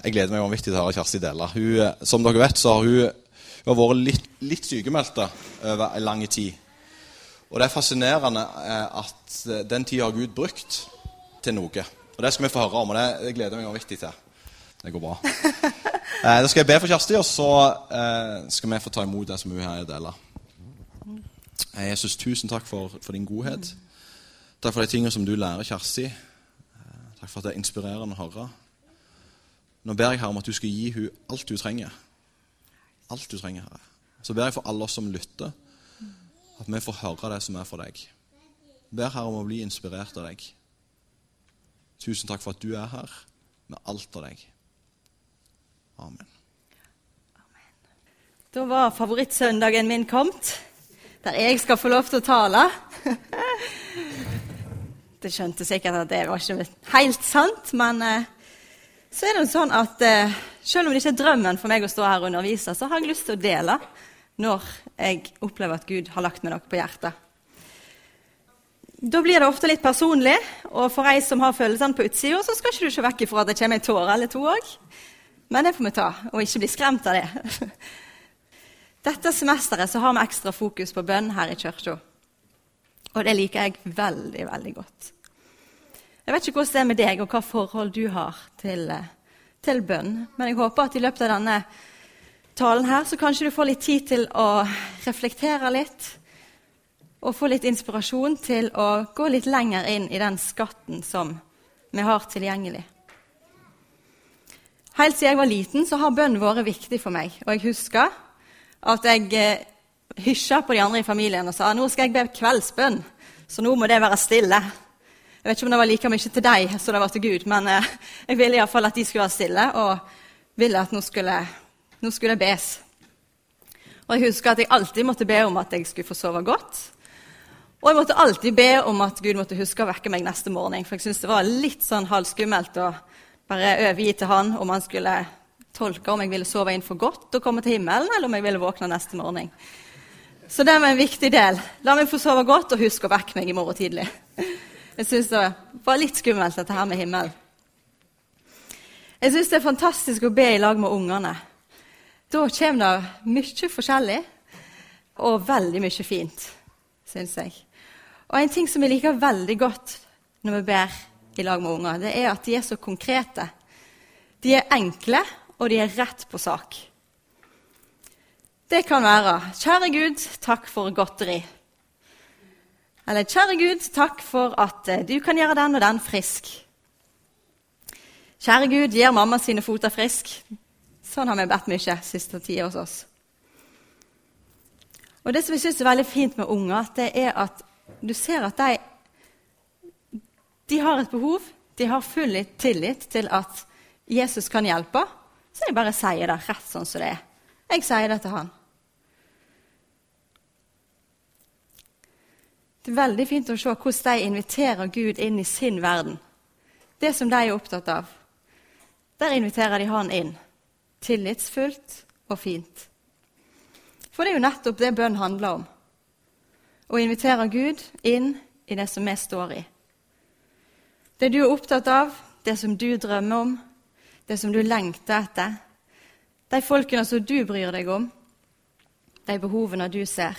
Jeg gleder meg vanvittig til å høre Kjersti dele. Hun, eh, som dere vet, så har hun, hun har vært litt, litt sykemeldte over en lang tid. Og det er fascinerende eh, at eh, den tida har Gud brukt til noe. Og det skal vi få høre om, og det, gleder jeg meg vanvittig til. Det går bra. Eh, da skal jeg be for Kjersti, og så eh, skal vi få ta imot det som hun her deler. Eh, Jesus, tusen takk for, for, din godhet. Takk for de tingene som du lærer Kjersti. Takk for at det er inspirerende å høre. Nå ber jeg her om at du skal gi henne alt du trenger. Alt du trenger, Herre. Så ber jeg for alle oss som lytter, at vi får høre det som er for deg. Ber her om å bli inspirert av deg. Tusen takk for at du er her med alt av deg. Amen. Da var favorittsøndagen min kommet, der jeg skal få lov til å tale. Det skjønte sikkert at det var ikke helt sant, men eh, så er det jo sånn at eh, selv om det ikke er drømmen for meg å stå her og undervise, så har jeg lyst til å dele når jeg opplever at Gud har lagt meg noe på hjertet. Da blir det ofte litt personlig, og for ei som har følelsene på utsida, så skal ikke du se vekk ifra at det kommer en tåre eller to òg. Men det får vi ta, og ikke bli skremt av det. Dette semesteret så har vi ekstra fokus på bønn her i kirka. Og det liker jeg veldig, veldig godt. Jeg vet ikke hvordan det er med deg, og hva forhold du har til, eh, til bønn. Men jeg håper at i løpet av denne talen her så kanskje du får litt tid til å reflektere litt. Og få litt inspirasjon til å gå litt lenger inn i den skatten som vi har tilgjengelig. Helt siden jeg var liten, så har bønn vært viktig for meg. Og jeg husker at jeg eh, hysja på de andre i familien og sa nå skal jeg be kveldsbønn, så nå må det være stille. Jeg vet ikke om det var like mye til deg som det var til Gud, men eh, jeg ville iallfall at de skulle være stille, og ville at nå skulle, nå skulle jeg bes. Og Jeg husker at jeg alltid måtte be om at jeg skulle få sove godt. Og jeg måtte alltid be om at Gud måtte huske å vekke meg neste morgen. For jeg syntes det var litt sånn halvskummelt å bare overgi til han om han skulle tolke om jeg ville sove inn for godt og komme til himmelen, eller om jeg ville våkne neste morgen. Så det var en viktig del. La meg få sove godt, og husk å vekke meg i morgen tidlig. Jeg syns det var litt skummelt, dette her med himmel. Jeg syns det er fantastisk å be i lag med ungene. Da kommer det mye forskjellig og veldig mye fint, syns jeg. Og en ting som jeg liker veldig godt når vi ber i lag med unger, det er at de er så konkrete. De er enkle, og de er rett på sak. Det kan være 'Kjære Gud, takk for godteri'. Eller 'Kjære Gud, takk for at eh, du kan gjøre den og den frisk'. Kjære Gud, gjør mamma sine foter frisk. Sånn har vi bedt mye siste tida hos oss. Og Det som jeg syns er veldig fint med unger, det er at du ser at de, de har et behov. De har full tillit til at Jesus kan hjelpe. Så jeg bare sier det rett sånn som det er. Jeg sier det til han. Det er veldig fint å se hvordan de inviterer Gud inn i sin verden. Det som de er opptatt av. Der inviterer de han inn. Tillitsfullt og fint. For det er jo nettopp det bønn handler om. Å invitere Gud inn i det som vi står i. Det du er opptatt av, det som du drømmer om, det som du lengter etter. De folkene som du bryr deg om, de behovene du ser.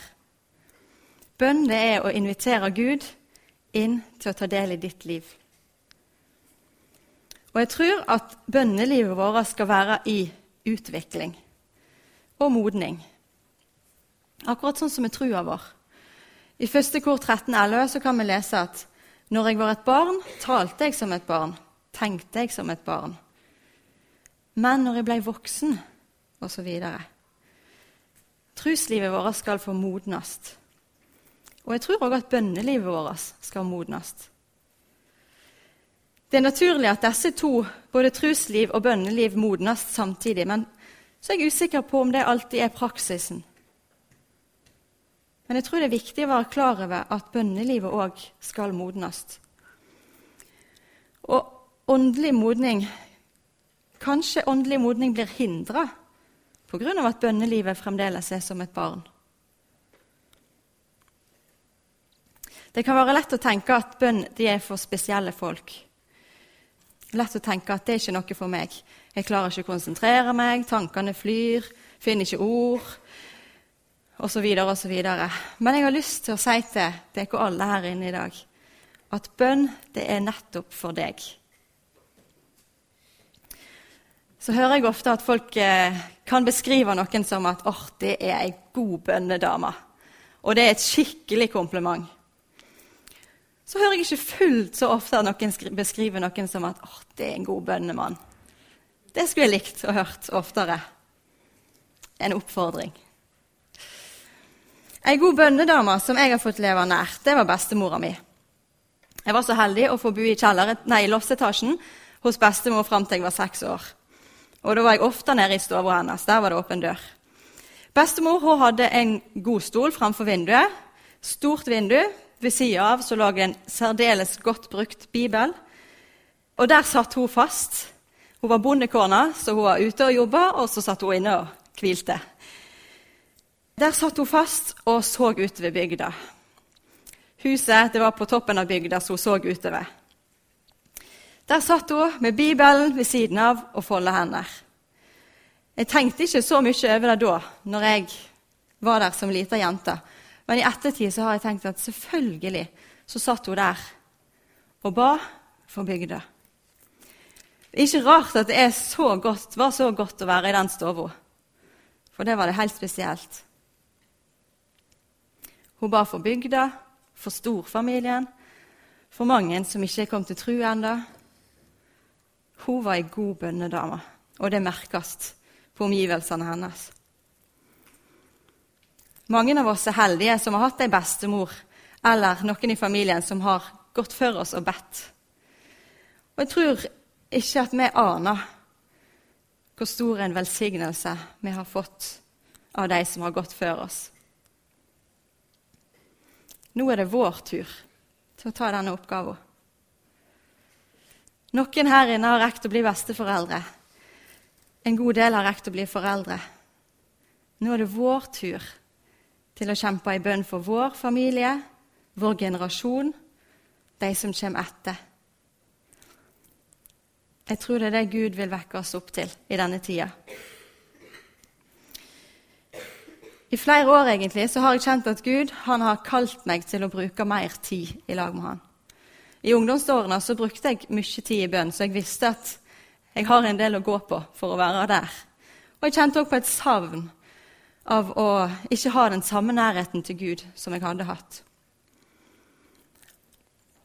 Bønn det er å invitere Gud inn til å ta del i ditt liv. Og jeg tror at bønnelivet vårt skal være i utvikling og modning. Akkurat sånn som med trua vår. I første kor 13.11 så kan vi lese at når jeg var et barn, talte jeg som et barn, tenkte jeg som et barn. Men når jeg ble voksen, osv. Truslivet vårt skal få modnast. Og jeg tror òg at bønnelivet vårt skal modnes. Det er naturlig at disse to, både trusliv og bønneliv, modnes samtidig. Men så er jeg usikker på om det alltid er praksisen. Men jeg tror det er viktig å være klar over at bønnelivet òg skal modnes. Og åndelig modning Kanskje åndelig modning blir hindra pga. at bønnelivet fremdeles er som et barn. Det kan være lett å tenke at bønn er for spesielle folk. lett å tenke at det er ikke noe for meg. Jeg klarer ikke å konsentrere meg, tankene flyr, finner ikke ord osv. osv. Men jeg har lyst til å si til dere alle her inne i dag at bønn, det er nettopp for deg. Så hører jeg ofte at folk eh, kan beskrive noen som at oh, det er ei god bønnedame. Og det er et skikkelig kompliment. Så hører jeg ikke fullt så ofte at noen beskriver noen som at oh, det er en god bønnemann. Det skulle jeg likt og hørt oftere. En oppfordring. Ei god bønnedame som jeg har fått leve nær, det var bestemora mi. Jeg var så heldig å få bo i nei, loftetasjen hos bestemor fram til jeg var seks år. Og Da var jeg ofte nede i stua hennes. Der var det åpen dør. Bestemor hun hadde en god stol framfor vinduet. Stort vindu. Ved sida av så lå en særdeles godt brukt bibel. Og der satt hun fast. Hun var bondekona, så hun var ute og jobba, og så satt hun inne og hvilte. Der satt hun fast og så utover bygda. Huset det var på toppen av bygda, så hun så utover. Der satt hun med Bibelen ved siden av og folda hender. Jeg tenkte ikke så mye over det da, når jeg var der som lita jente. Men i ettertid så har jeg tenkt at selvfølgelig så satt hun der og ba for bygda. Det er ikke rart at det så godt, var så godt å være i den stua, for det var det helt spesielt. Hun ba for bygda, for storfamilien, for mange som ikke kom til tru ennå. Hun var ei god bønnedame, og det merkes på omgivelsene hennes. Mange av oss er heldige som har hatt ei bestemor eller noen i familien som har gått før oss og bedt. Og jeg tror ikke at vi aner hvor stor en velsignelse vi har fått av de som har gått før oss. Nå er det vår tur til å ta denne oppgaven. Noen her inne har rekt å bli besteforeldre. En god del har rekt å bli foreldre. Nå er det vår tur til å kjempe i bønn for vår familie, vår generasjon, de som kommer etter. Jeg tror det er det Gud vil vekke oss opp til i denne tida. I flere år egentlig, så har jeg kjent at Gud han har kalt meg til å bruke mer tid i lag med han. I ungdomsårene så brukte jeg mye tid i bønn, så jeg visste at jeg har en del å gå på for å være der. Og jeg kjente også på et savn av å ikke ha den samme nærheten til Gud som jeg hadde hatt.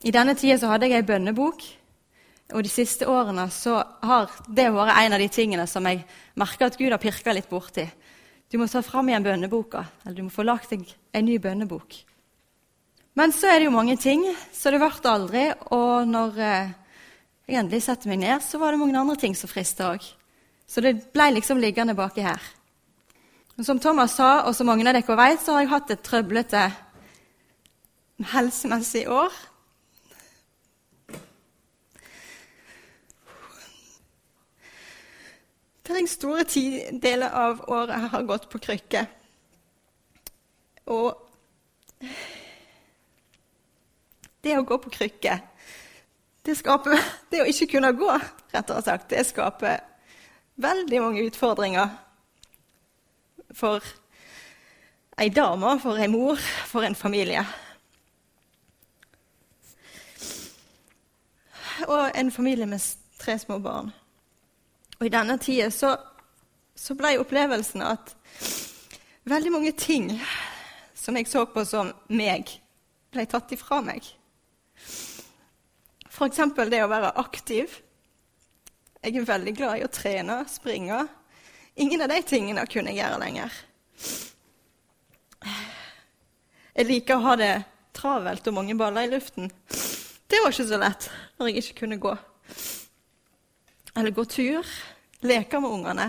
I denne tida så hadde jeg ei bønnebok, og de siste årene så har det vært en av de tingene som jeg merker at Gud har pirka litt borti. Du må ta fram igjen bønneboka, eller du må få lagt deg en ny bønnebok. Men så er det jo mange ting, så det ble aldri. Og når eh, jeg endelig setter meg ned, så var det mange andre ting som frista òg. Så det ble liksom liggende baki her. Og som Thomas sa, og som mange av dere vet, så har jeg hatt et trøblete helsemessig år. Der jeg store deler av året har gått på krykker. Og det å gå på krykker det Det å ikke kunne gå, rettere sagt, det skaper veldig mange utfordringer for ei dame, for ei mor, for en familie. Og en familie med tre små barn. Og i denne tida så, så ble opplevelsen at veldig mange ting som jeg så på som meg, ble tatt ifra meg. F.eks. det å være aktiv. Jeg er veldig glad i å trene, springe. Ingen av de tingene kunne jeg gjøre lenger. Jeg liker å ha det travelt og mange baller i luften. Det var ikke så lett når jeg ikke kunne gå. Eller gå tur, leke med ungene,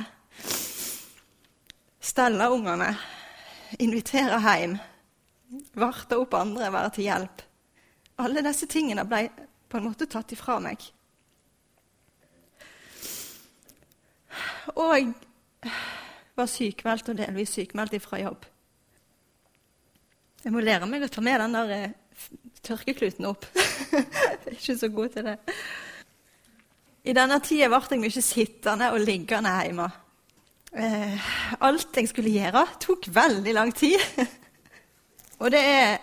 stelle ungene, invitere hjem, varte opp andre, være til hjelp. Alle disse tingene ble på en måte tatt ifra meg. Og var sykmeldt og delvis sykmeldt ifra jobb. Jeg må lære meg å ta med den der eh, tørkekluten opp. jeg er ikke så god til det. I denne tida ble jeg mye sittende og liggende hjemme. Eh, alt jeg skulle gjøre, tok veldig lang tid. og det er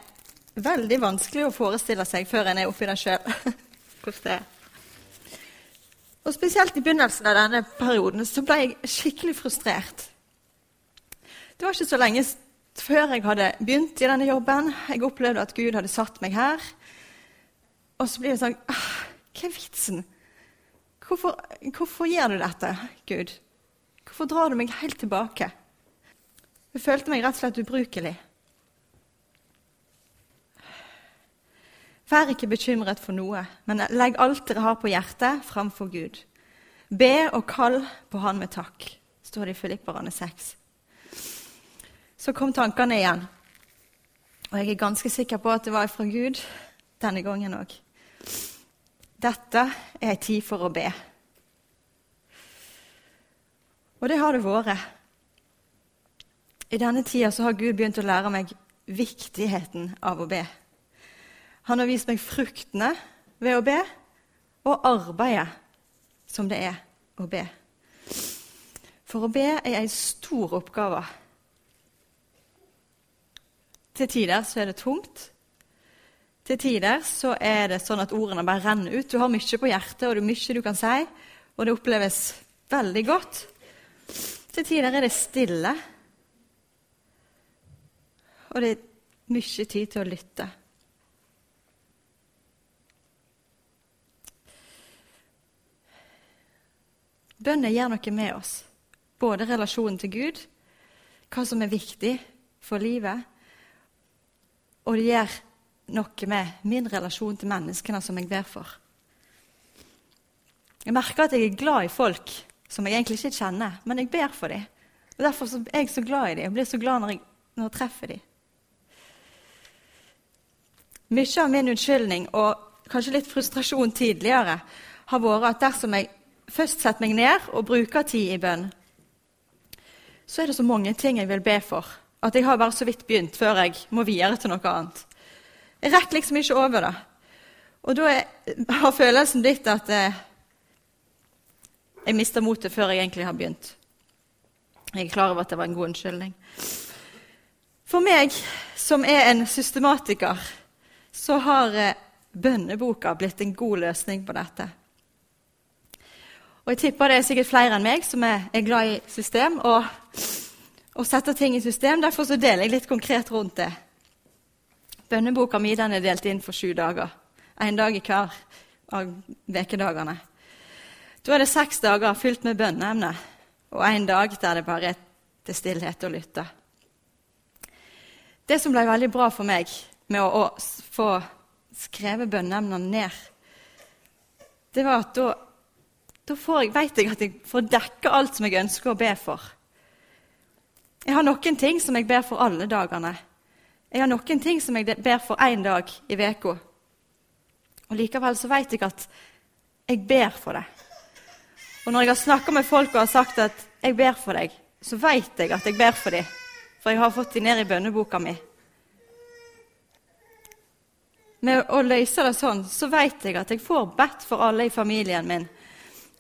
veldig vanskelig å forestille seg før en er oppi det sjøl. hvordan det er. Og Spesielt i begynnelsen av denne perioden så ble jeg skikkelig frustrert. Det var ikke så lenge før jeg hadde begynt i denne jobben. Jeg opplevde at Gud hadde satt meg her. Og så blir det sånn ah, Hva er vitsen? Hvorfor, hvorfor gjør du dette, Gud? Hvorfor drar du meg helt tilbake? Jeg følte meg rett og slett ubrukelig. Vær ikke bekymret for noe, men legg alt dere har på hjertet, framfor Gud. Be og kall på Han med takk, står det i Filipperne 6. Så kom tankene igjen, og jeg er ganske sikker på at det var fra Gud denne gangen òg. Dette er ei tid for å be. Og det har det vært. I denne tida har Gud begynt å lære meg viktigheten av å be. Han har vist meg fruktene ved å be, og arbeidet som det er å be. For å be er ei stor oppgave. Til tider så er det tungt. Til tider så er det sånn at ordene bare renner ut. Du har mye på hjertet, og det er mye du kan si, og det oppleves veldig godt. Til tider er det stille, og det er mye tid til å lytte. Bønner gjør noe med oss, både relasjonen til Gud, hva som er viktig for livet, og det gjør noe med min relasjon til menneskene som jeg ber for. Jeg merker at jeg er glad i folk som jeg egentlig ikke kjenner, men jeg ber for dem. Og Derfor er jeg så glad i dem og blir så glad når jeg, når jeg treffer dem. Mye av min unnskyldning og kanskje litt frustrasjon tidligere har vært at dersom jeg først setter meg ned og bruker tid i bønn, så er det så mange ting jeg vil be for, at jeg har bare så vidt begynt før jeg må videre til noe annet. Jeg rekker liksom ikke over det. Og da har følelsen blitt at eh, jeg mister motet før jeg egentlig har begynt. Jeg er klar over at det var en god unnskyldning. For meg som er en systematiker, så har eh, bønneboka blitt en god løsning på dette. Og jeg tipper det er sikkert flere enn meg som er, er glad i system og, og, setter ting i system. Derfor så deler jeg litt konkret rundt det. Bønneboka mi er delt inn for sju dager. Én dag i hver av ukedagene. Da er det seks dager fylt med bønneemner, og én dag der det bare er til stillhet og lytte. Det som ble veldig bra for meg med å, å få skrevet bønneemnene ned, det var at da da jeg, vet jeg at jeg får dekke alt som jeg ønsker å be for. Jeg har noen ting som jeg ber for alle dagene. Jeg har noen ting som jeg ber for én dag i uka. Og likevel så vet jeg at jeg ber for det. Og når jeg har snakka med folk og har sagt at jeg ber for deg, så vet jeg at jeg ber for dem. For jeg har fått dem ned i bønneboka mi. Med å løse det sånn, så vet jeg at jeg får bedt for alle i familien min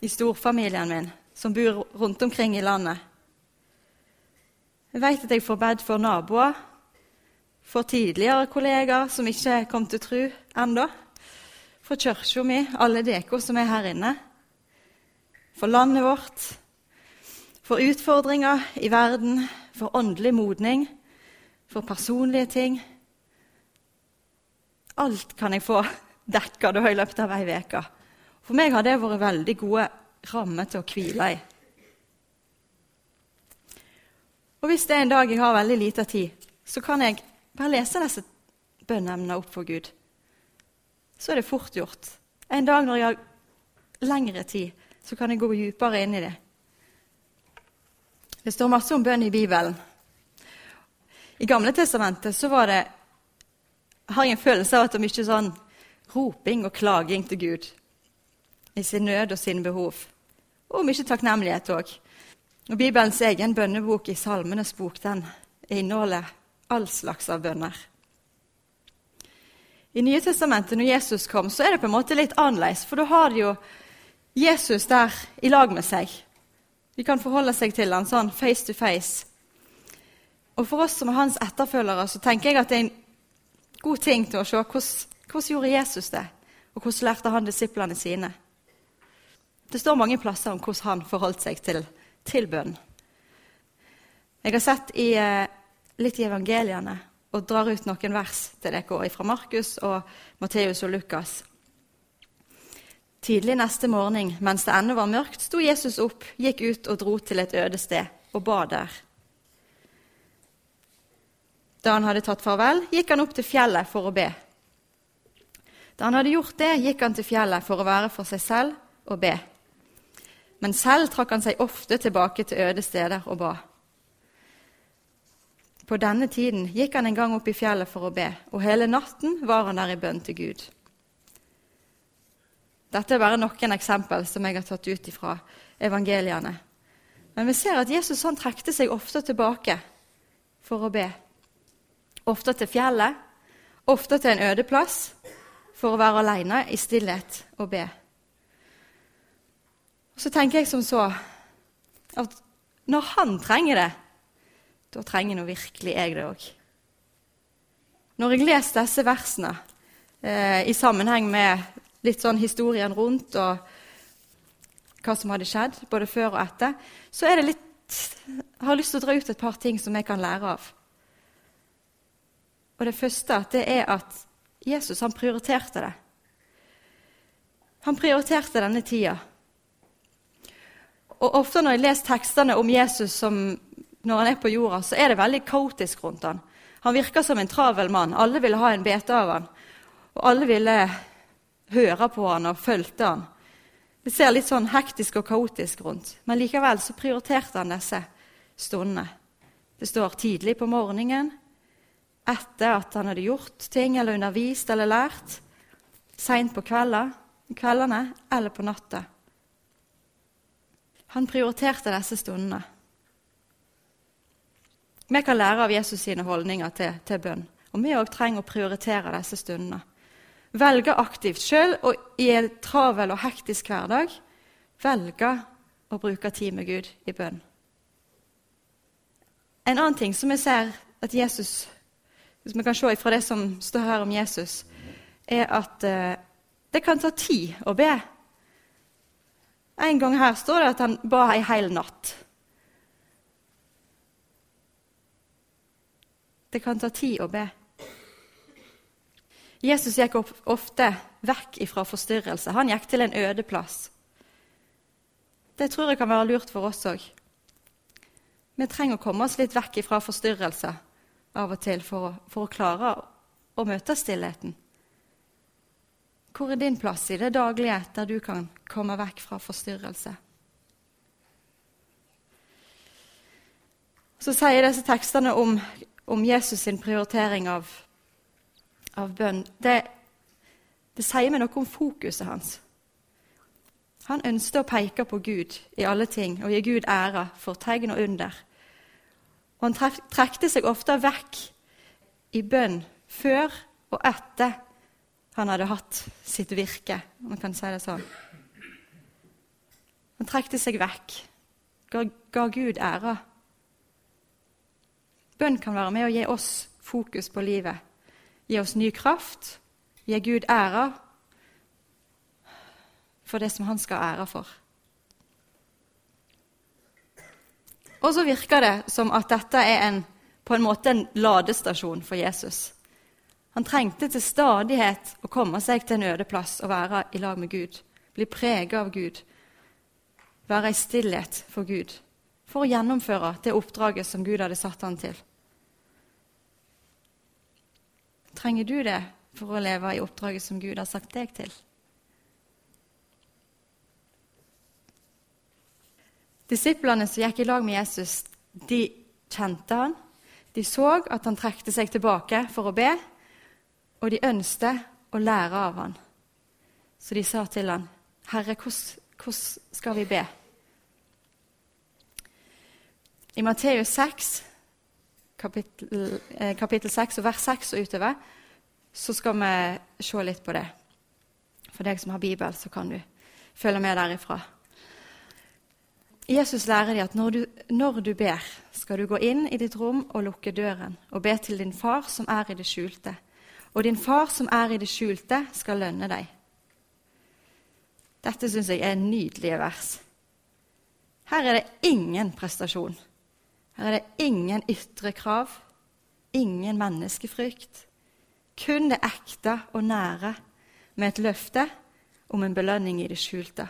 i storfamilien min som bor rundt omkring i landet. Jeg vet at jeg får bedt for naboer, for tidligere kollegaer som ikke kom til tro ennå, for kirka mi, alle dere som er her inne, for landet vårt, for utfordringer i verden, for åndelig modning, for personlige ting. Alt kan jeg få dekka i løpet av ei uke. For meg har det vært veldig gode rammer til å hvile i. Og Hvis det er en dag jeg har veldig lite tid, så kan jeg bare lese disse bønneemnene opp for Gud. Så er det fort gjort. En dag når jeg har lengre tid, så kan jeg gå dypere inn i det. Det står masse om bønn i Bibelen. I Gamle testamentet så var det, har jeg en følelse av at det er mye sånn roping og klaging til Gud i sin nød og sine behov. Og mye takknemlighet òg. Og Bibelens egen bønnebok i Salmenes bok den inneholder all slags av bønner. I Nye testamentet, når Jesus kom, så er det på en måte litt annerledes. For da har de jo Jesus der i lag med seg. De kan forholde seg til han sånn face to face. Og For oss som er hans etterfølgere, så tenker jeg at det er en god ting til å se hvordan, hvordan gjorde Jesus det, og hvordan lærte han disiplene sine. Det står mange plasser om hvordan han forholdt seg til, til bønn. Jeg har sett i, eh, litt i evangeliene og drar ut noen vers til dere fra Markus og Matteus og Lukas. Tidlig neste morgen, mens det ennå var mørkt, sto Jesus opp, gikk ut og dro til et øde sted og ba der. Da han hadde tatt farvel, gikk han opp til fjellet for å be. Da han hadde gjort det, gikk han til fjellet for å være for seg selv og be. Men selv trakk han seg ofte tilbake til øde steder og ba. På denne tiden gikk han en gang opp i fjellet for å be, og hele natten var han der i bønn til Gud. Dette er bare noen eksempel som jeg har tatt ut fra evangeliene. Men vi ser at Jesus han trekte seg ofte tilbake for å be. Ofte til fjellet, ofte til en øde plass, for å være alene i stillhet og be. Og Så tenker jeg som så at når han trenger det, da trenger nå virkelig jeg det òg. Når jeg leser disse versene eh, i sammenheng med litt sånn historien rundt og hva som hadde skjedd, både før og etter, så er det litt jeg har lyst til å dra ut et par ting som jeg kan lære av. Og Det første det er at Jesus han prioriterte det. Han prioriterte denne tida. Og Ofte når jeg leser tekstene om Jesus som når han er på jorda, så er det veldig kaotisk rundt han. Han virker som en travel mann. Alle ville ha en bete av han. Og alle ville høre på han og fulgte han. Det ser litt sånn hektisk og kaotisk rundt, men likevel så prioriterte han disse stundene. Det står tidlig på morgenen, etter at han hadde gjort ting eller undervist eller lært, seint på kveldene eller på natta. Han prioriterte disse stundene. Vi kan lære av Jesus sine holdninger til, til bønn. Og vi òg trenger å prioritere disse stundene. Velge aktivt sjøl og i en travel og hektisk hverdag velge å bruke tid med Gud i bønn. En annen ting som vi ser at Jesus hvis vi kan se fra det som står her om Jesus, er at eh, det kan ta tid å be. En gang her står det at han ba ei hel natt. Det kan ta tid å be. Jesus gikk ofte vekk fra forstyrrelse. Han gikk til en øde plass. Det tror jeg kan være lurt for oss òg. Vi trenger å komme oss litt vekk fra forstyrrelse av og til for å, for å klare å møte stillheten. Hvor er din plass i det daglige der du kan komme vekk fra forstyrrelse? Så sier disse tekstene om om Jesus sin prioritering av, av bønn, det, det sier meg noe om fokuset hans. Han ønsket å peke på Gud i alle ting og gi Gud ære for tegn og under. Og han trekte seg ofte vekk i bønn før og etter han hadde hatt sitt virke, om man kan si det sånn. Han trekte seg vekk, ga, ga Gud ære Bønn kan være med å gi oss fokus på livet, gi oss ny kraft, gi Gud ære for det som han skal ha ære for. Og så virker det som at dette er en, på en måte en ladestasjon for Jesus. Han trengte til stadighet å komme seg til en øde plass og være i lag med Gud. Bli preget av Gud. Være i stillhet for Gud for å gjennomføre det oppdraget som Gud hadde satt han til. Trenger du det for å leve i oppdraget som Gud har sagt deg til? Disiplene som gikk i lag med Jesus, de kjente han. De så at han trekte seg tilbake for å be, og de ønsket å lære av han. Så de sa til han, 'Herre, hvordan skal vi be?' I Matteus 6, kapittel, eh, kapittel 6 og vers 6 og utover, så skal vi se litt på det. For deg som har Bibel, så kan du følge med derifra. Jesus lærer de at når du, når du ber, skal du gå inn i ditt rom og lukke døren og be til din far som er i det skjulte. Og din far som er i det skjulte, skal lønne deg. Dette syns jeg er nydelige vers. Her er det ingen prestasjon. Her er det ingen ytre krav, ingen menneskefrykt. Kun det ekte og nære med et løfte om en belønning i det skjulte.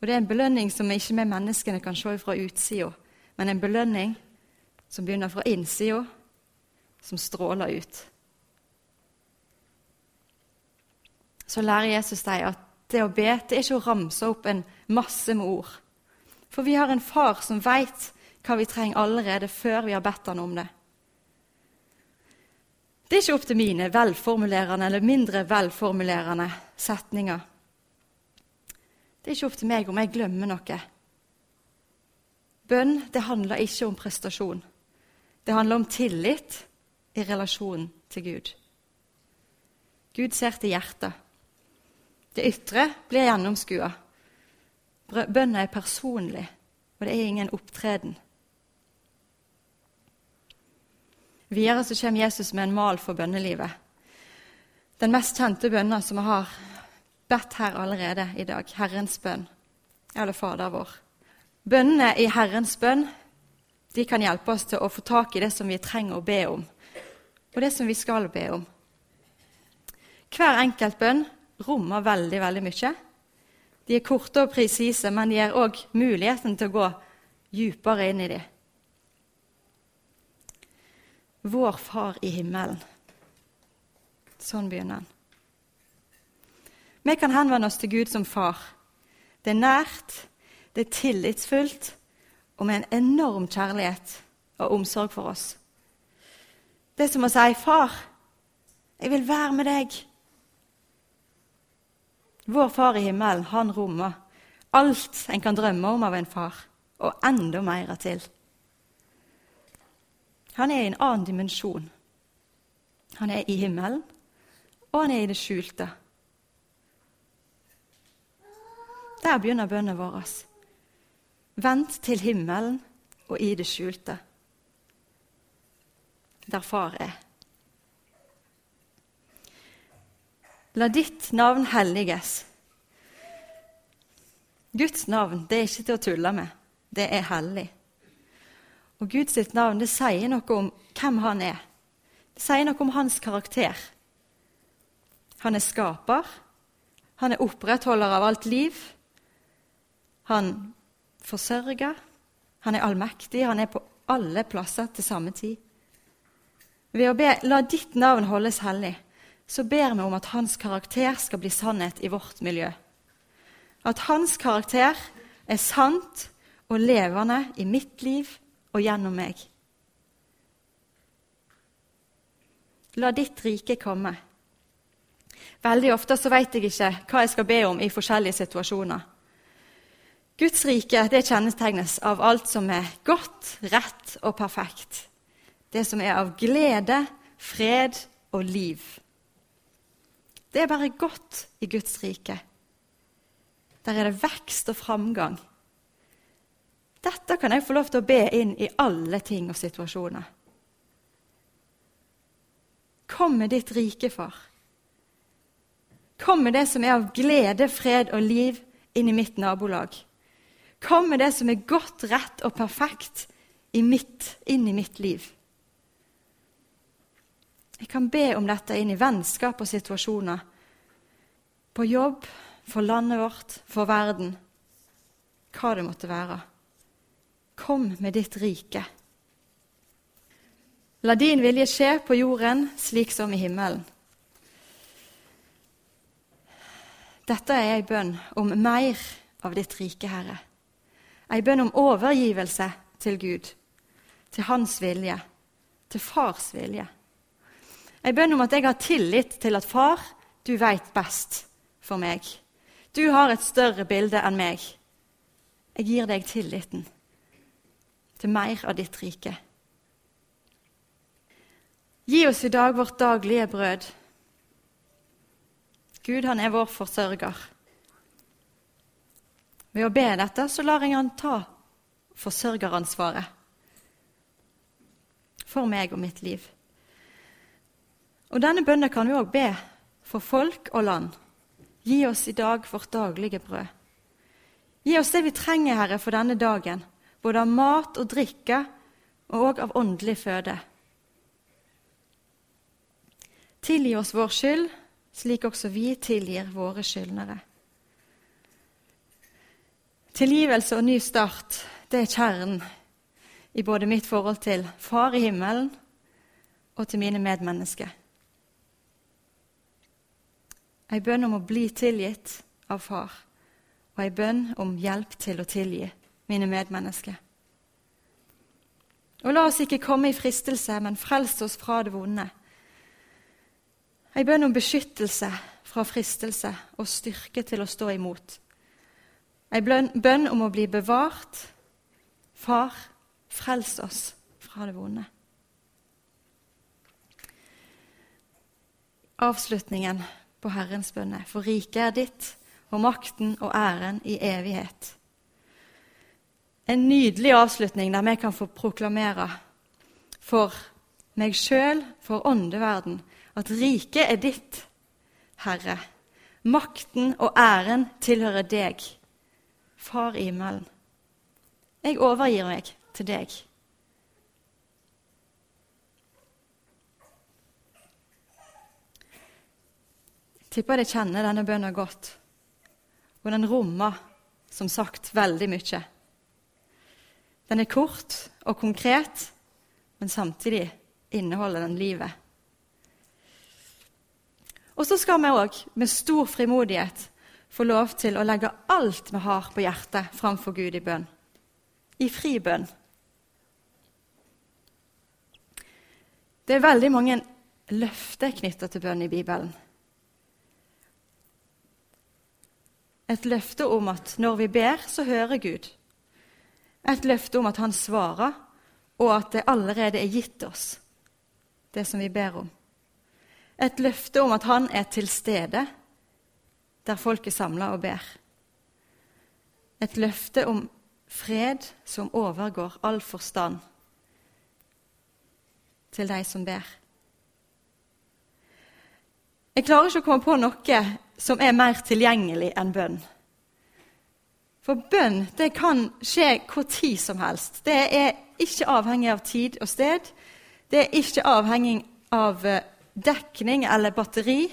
Og Det er en belønning som ikke vi menneskene kan se fra utsida, men en belønning som begynner fra innsida, som stråler ut. Så lærer Jesus deg at det å be det er ikke å ramse opp en masse med ord. For vi har en far som veit hva vi trenger allerede før vi har bedt han om det. Det er ikke opp til mine velformulerende eller mindre velformulerende setninger. Det er ikke opp til meg om jeg glemmer noe. Bønn det handler ikke om prestasjon. Det handler om tillit i relasjonen til Gud. Gud ser til hjertet. Det ytre blir gjennomskua. Bønna er personlig, og det er ingen opptreden. Videre så kommer Jesus med en mal for bønnelivet. Den mest kjente bønna som vi har bedt her allerede i dag, Herrens bønn, eller Fader vår. Bønnene i Herrens bønn de kan hjelpe oss til å få tak i det som vi trenger å be om, og det som vi skal be om. Hver enkelt bønn rommer veldig, veldig mye. De er korte og presise, men de gir òg muligheten til å gå dypere inn i dem. Vår Far i himmelen. Sånn begynner han. Vi kan henvende oss til Gud som far. Det er nært, det er tillitsfullt og med en enorm kjærlighet og omsorg for oss. Det er som å si, 'Far, jeg vil være med deg.' Vår Far i himmelen, han rommer alt en kan drømme om av en far, og enda mer til. Han er i en annen dimensjon. Han er i himmelen, og han er i det skjulte. Der begynner bønnen vår. Vent til himmelen og i det skjulte, der far er. La ditt navn helliges. Guds navn det er ikke til å tulle med. Det er hellig. Og Guds navn det sier noe om hvem han er. Det sier noe om hans karakter. Han er skaper. Han er opprettholder av alt liv. Han forsørger. Han er allmektig. Han er på alle plasser til samme tid. Ved å be 'la ditt navn holdes hellig' så ber vi om at hans karakter skal bli sannhet i vårt miljø. At hans karakter er sant og levende i mitt liv og gjennom meg. La ditt rike komme. Veldig ofte så vet jeg ikke hva jeg skal be om i forskjellige situasjoner. Guds rike det kjennetegnes av alt som er godt, rett og perfekt. Det som er av glede, fred og liv. Det er bare godt i Guds rike. Der er det vekst og framgang. Dette kan jeg få lov til å be inn i alle ting og situasjoner. Kom med ditt rike, far. Kom med det som er av glede, fred og liv, inn i mitt nabolag. Kom med det som er godt, rett og perfekt inn i mitt liv. Jeg kan be om dette inn i vennskap og situasjoner. På jobb, for landet vårt, for verden. Hva det måtte være. Kom med ditt rike. La din vilje skje på jorden slik som i himmelen. Dette er ei bønn om mer av ditt rike, Herre. Ei bønn om overgivelse til Gud, til Hans vilje, til Fars vilje. Jeg bønner om at jeg har tillit til at far, du veit best for meg. Du har et større bilde enn meg. Jeg gir deg tilliten til mer av ditt rike. Gi oss i dag vårt daglige brød. Gud han er vår forsørger. Ved å be dette så lar jeg han ta forsørgeransvaret for meg og mitt liv. Og Denne bønnen kan vi òg be for folk og land. Gi oss i dag vårt daglige brød. Gi oss det vi trenger, Herre, for denne dagen, både av mat og drikke og av åndelig føde. Tilgi oss vår skyld, slik også vi tilgir våre skyldnere. Tilgivelse og ny start, det er kjernen i både mitt forhold til Far i himmelen og til mine medmennesker. Ei bønn om å bli tilgitt av Far, og ei bønn om hjelp til å tilgi mine medmennesker. Og la oss ikke komme i fristelse, men frels oss fra det vonde. Ei bønn om beskyttelse fra fristelse og styrke til å stå imot. Ei bønn om å bli bevart. Far, frels oss fra det vonde. Avslutningen på Herrens bønne. For riket er ditt, og makten og æren i evighet. En nydelig avslutning der vi kan få proklamere for meg sjøl, for åndeverden, at riket er ditt, Herre. Makten og æren tilhører deg, Far i himmelen. Jeg overgir meg til deg. Tipper jeg kjenner denne bønnen godt, og den rommer som sagt veldig mye. Den er kort og konkret, men samtidig inneholder den livet. Og så skal vi òg med stor frimodighet få lov til å legge alt vi har på hjertet, framfor Gud i bønn. I fri bønn. Det er veldig mange løfter knytta til bønn i Bibelen. Et løfte om at når vi ber, så hører Gud. Et løfte om at Han svarer, og at det allerede er gitt oss, det som vi ber om. Et løfte om at han er til stede der folk er samla og ber. Et løfte om fred som overgår all forstand til de som ber. Jeg klarer ikke å komme på noe som er mer tilgjengelig enn bønn. For bønn det kan skje hvor tid som helst. Det er ikke avhengig av tid og sted. Det er ikke avhengig av eh, dekning eller batteri.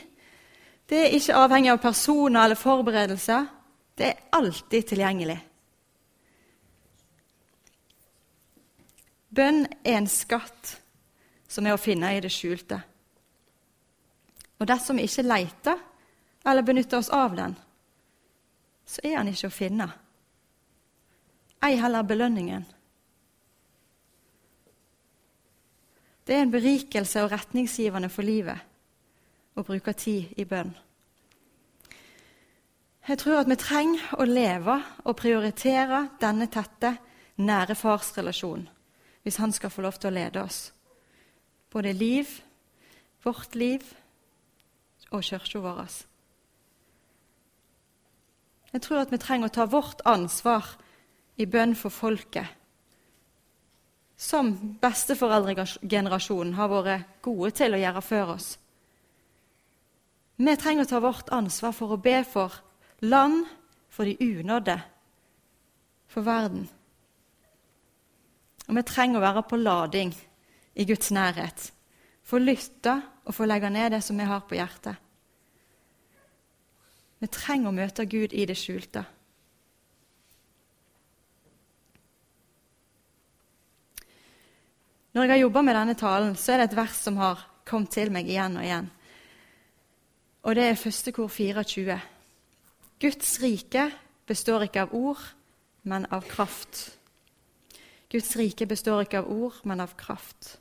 Det er ikke avhengig av personer eller forberedelser. Det er alltid tilgjengelig. Bønn er en skatt som er å finne i det skjulte. Og dersom vi ikke leter eller benytter oss av den, så er han ikke å finne. Ei heller belønningen. Det er en berikelse og retningsgivende for livet å bruke tid i bønn. Jeg tror at vi trenger å leve og prioritere denne tette, nære farsrelasjonen hvis han skal få lov til å lede oss. Både liv, vårt liv og kirka vår. Jeg tror at vi trenger å ta vårt ansvar i bønn for folket som besteforeldregenerasjonen har vært gode til å gjøre før oss. Vi trenger å ta vårt ansvar for å be for land, for de unådde, for verden. Og vi trenger å være på lading i Guds nærhet, få lytte og få legge ned det som vi har på hjertet. Vi trenger å møte Gud i det skjulte. Når jeg har jobba med denne talen, så er det et vers som har kommet til meg igjen og igjen. Og det er første kor 24. Guds rike består ikke av ord, men av kraft. Guds rike består ikke av ord, men av kraft.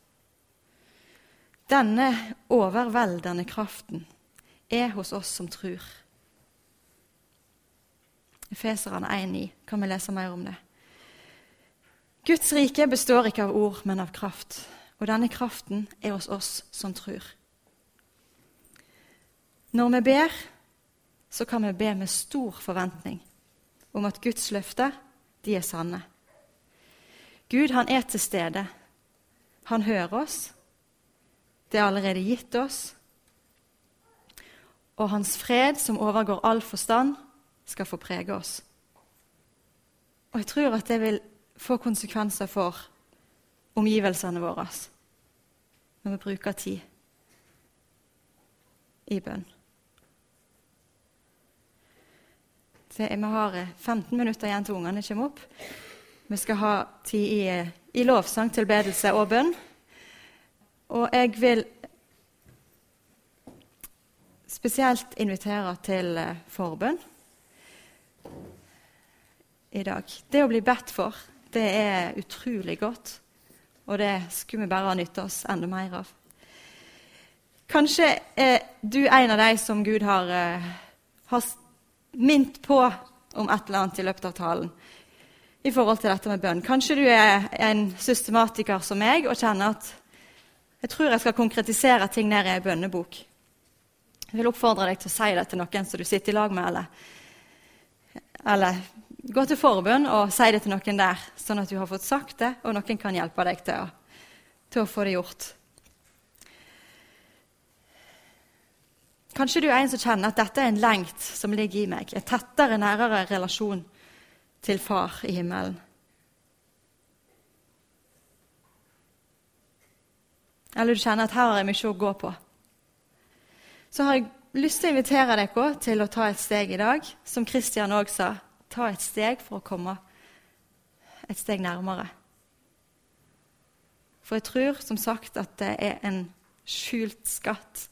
Denne overveldende kraften er hos oss som tror. Efeserne 1,9 kan vi lese mer om det. Guds rike består ikke av ord, men av kraft. Og denne kraften er hos oss som tror. Når vi ber, så kan vi be med stor forventning om at Guds løfter de er sanne. Gud han er til stede. Han hører oss. Det er allerede gitt oss. Og hans fred, som overgår all forstand, skal få prege oss. Og jeg tror at det vil få konsekvenser for omgivelsene våre når vi bruker tid i bønn. vi har 15 minutter igjen til ungene kommer opp. Vi skal ha tid i, i lovsang, tilbedelse og bønn. Og jeg vil spesielt invitere til eh, forbønn i dag. Det å bli bedt for, det er utrolig godt. Og det skulle vi bare ha nytte oss enda mer av. Kanskje er du en av de som Gud har, uh, har minnet på om et eller annet i løpet av talen i forhold til dette med bønn. Kanskje du er en systematiker som meg og kjenner at jeg tror jeg skal konkretisere ting ned i ei bønnebok. Jeg vil oppfordre deg til å si det til noen som du sitter i lag med, eller, eller gå til forbund og si det til noen der, sånn at du har fått sagt det, og noen kan hjelpe deg til å, til å få det gjort. Kanskje du er en som kjenner at dette er en lengt som ligger i meg, en tettere, nærere relasjon til Far i himmelen. Eller du kjenner at her har jeg mye å gå på. Så har jeg lyst til å invitere dere til å ta et steg i dag, som Kristian òg sa. Ta et steg for å komme et steg nærmere. For jeg tror som sagt at det er en skjult skatt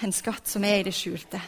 en skatt som er i det skjulte,